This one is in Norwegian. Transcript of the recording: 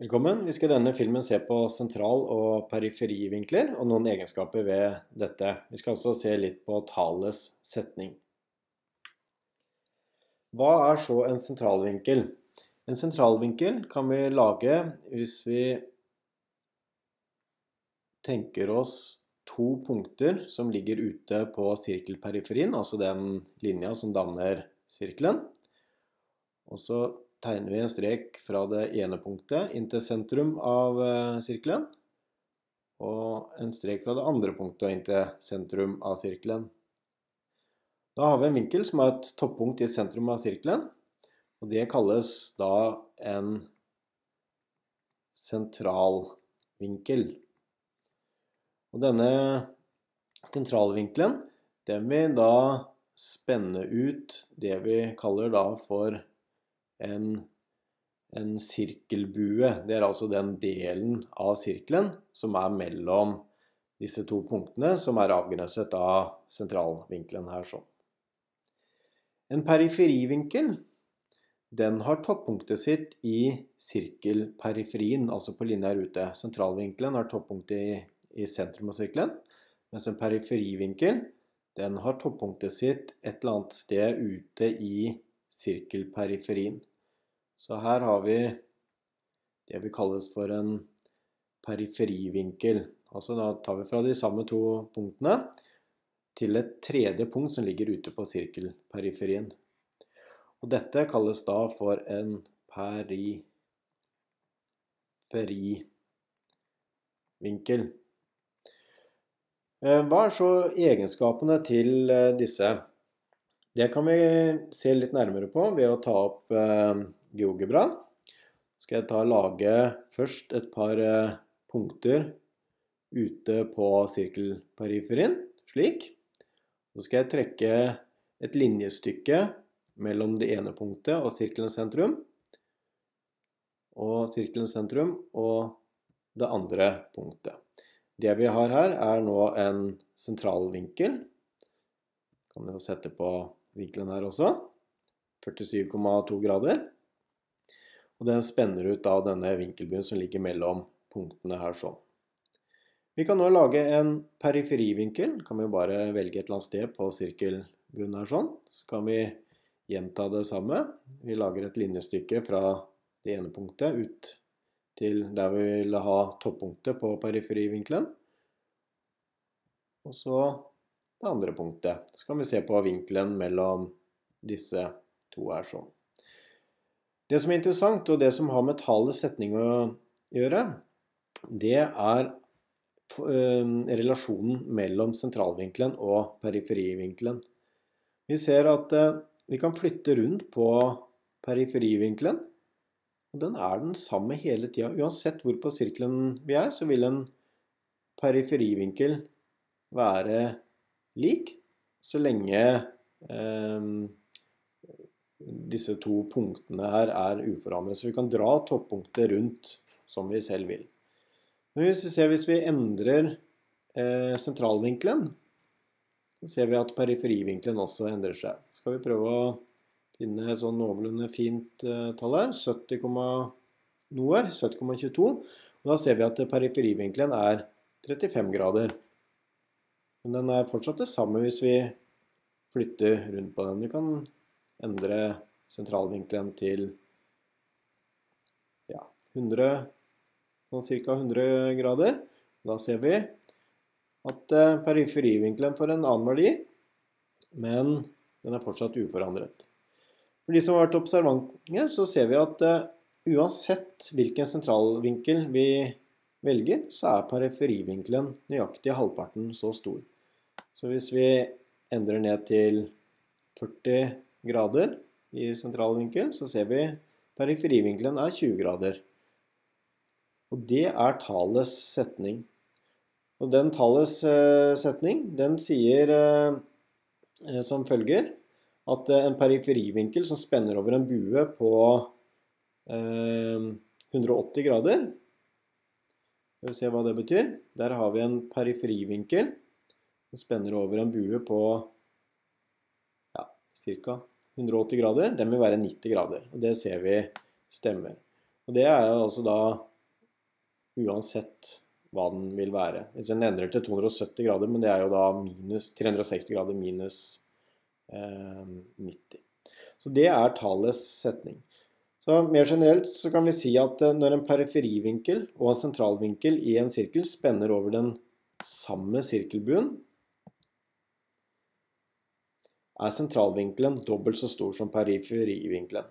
Velkommen. Vi skal i denne filmen se på sentral- og periferivinkler og noen egenskaper ved dette. Vi skal også se litt på talets setning. Hva er så en sentralvinkel? En sentralvinkel kan vi lage hvis vi tenker oss to punkter som ligger ute på sirkelperiferien, altså den linja som danner sirkelen. Og så tegner vi en strek fra det ene punktet inn til sentrum av eh, sirkelen. Og en strek fra det andre punktet inn til sentrum av sirkelen. Da har vi en vinkel som har et toppunkt i sentrum av sirkelen. Og det kalles da en sentralvinkel. Og denne sentralvinkelen, den vil da spenne ut det vi kaller da for en, en sirkelbue. Det er altså den delen av sirkelen som er mellom disse to punktene, som er avgrenset av sentralvinkelen her sånn. En periferivinkel den har toppunktet sitt i sirkelperiferien, altså på linja ute. Sentralvinkelen har toppunktet i, i sentrum av sirkelen, mens en periferivinkel den har toppunktet sitt et eller annet sted ute i sirkelperiferien. Så her har vi det vi kalles for en periferivinkel. Altså da tar vi fra de samme to punktene til et tredje punkt som ligger ute på sirkelperiferien. Og dette kalles da for en periferivinkel. Eh, hva er så egenskapene til eh, disse? Det kan vi se litt nærmere på ved å ta opp eh, GeoGebra. skal jeg ta og lage først et par eh, punkter ute på sirkelpariferien, slik. Så skal jeg trekke et linjestykke mellom det ene punktet og sirkelens sentrum. Og sirkelens sentrum og det andre punktet. Det vi har her, er nå en sentralvinkel. Kan jo sette på vinkelen her også. 47,2 grader. Og den spenner ut av denne vinkelbuen som ligger mellom punktene her sånn. Vi kan nå lage en periferivinkel. Kan vi bare velge et eller annet sted på sirkelbunnen her sånn. Så kan vi gjenta det samme. Vi lager et linjestykke fra det ene punktet ut til der vi vil ha toppunktet på periferivinkelen. Og så det andre punktet. Så kan vi se på vinkelen mellom disse to her sånn. Det som er interessant, og det som har med tallets setning å gjøre, det er eh, relasjonen mellom sentralvinkelen og periferivinkelen. Vi ser at eh, vi kan flytte rundt på periferivinkelen. og Den er den samme hele tida. Uansett hvor på sirkelen vi er, så vil en periferivinkel være lik så lenge eh, disse to punktene her er uforandret. Så vi kan dra toppunktet rundt som vi selv vil. Men hvis vi ser hvis vi endrer eh, sentralvinkelen, så ser vi at periferivinkelen også endrer seg. Skal vi prøve å finne et sånn noenlunde fint eh, tall her, 70, noe, 70,22. Da ser vi at periferivinkelen er 35 grader. Men den er fortsatt det samme hvis vi flytter rundt på den. Vi kan endre sentralvinkelen til ja, 100, sånn ca. 100 grader. Da ser vi at eh, periferivinkelen får en annen verdi, men den er fortsatt uforandret. For de som har vært observante, så ser vi at uh, uansett hvilken sentralvinkel vi velger, så er periferivinkelen nøyaktig halvparten så stor. Så hvis vi endrer ned til 40 grader i sentralvinkel, så ser vi periferivinkelen er 20 grader. Og det er tallets setning. Og den talets uh, setning, den sier uh, som følger at en periferivinkel som spenner over en bue på 180 grader Skal vi se hva det betyr. Der har vi en periferivinkel som spenner over en bue på ja, ca. 180 grader, den vil være 90 grader. Og det ser vi stemmer. Og det er altså da uansett hva den vil være. Den endrer til 270 grader, men det er jo da minus 360 grader minus eh, 90. Så det er tallets setning. Så Mer generelt så kan vi si at eh, når en periferivinkel og en sentralvinkel i en sirkel spenner over den samme sirkelbuen, er sentralvinkelen dobbelt så stor som periferivinkelen.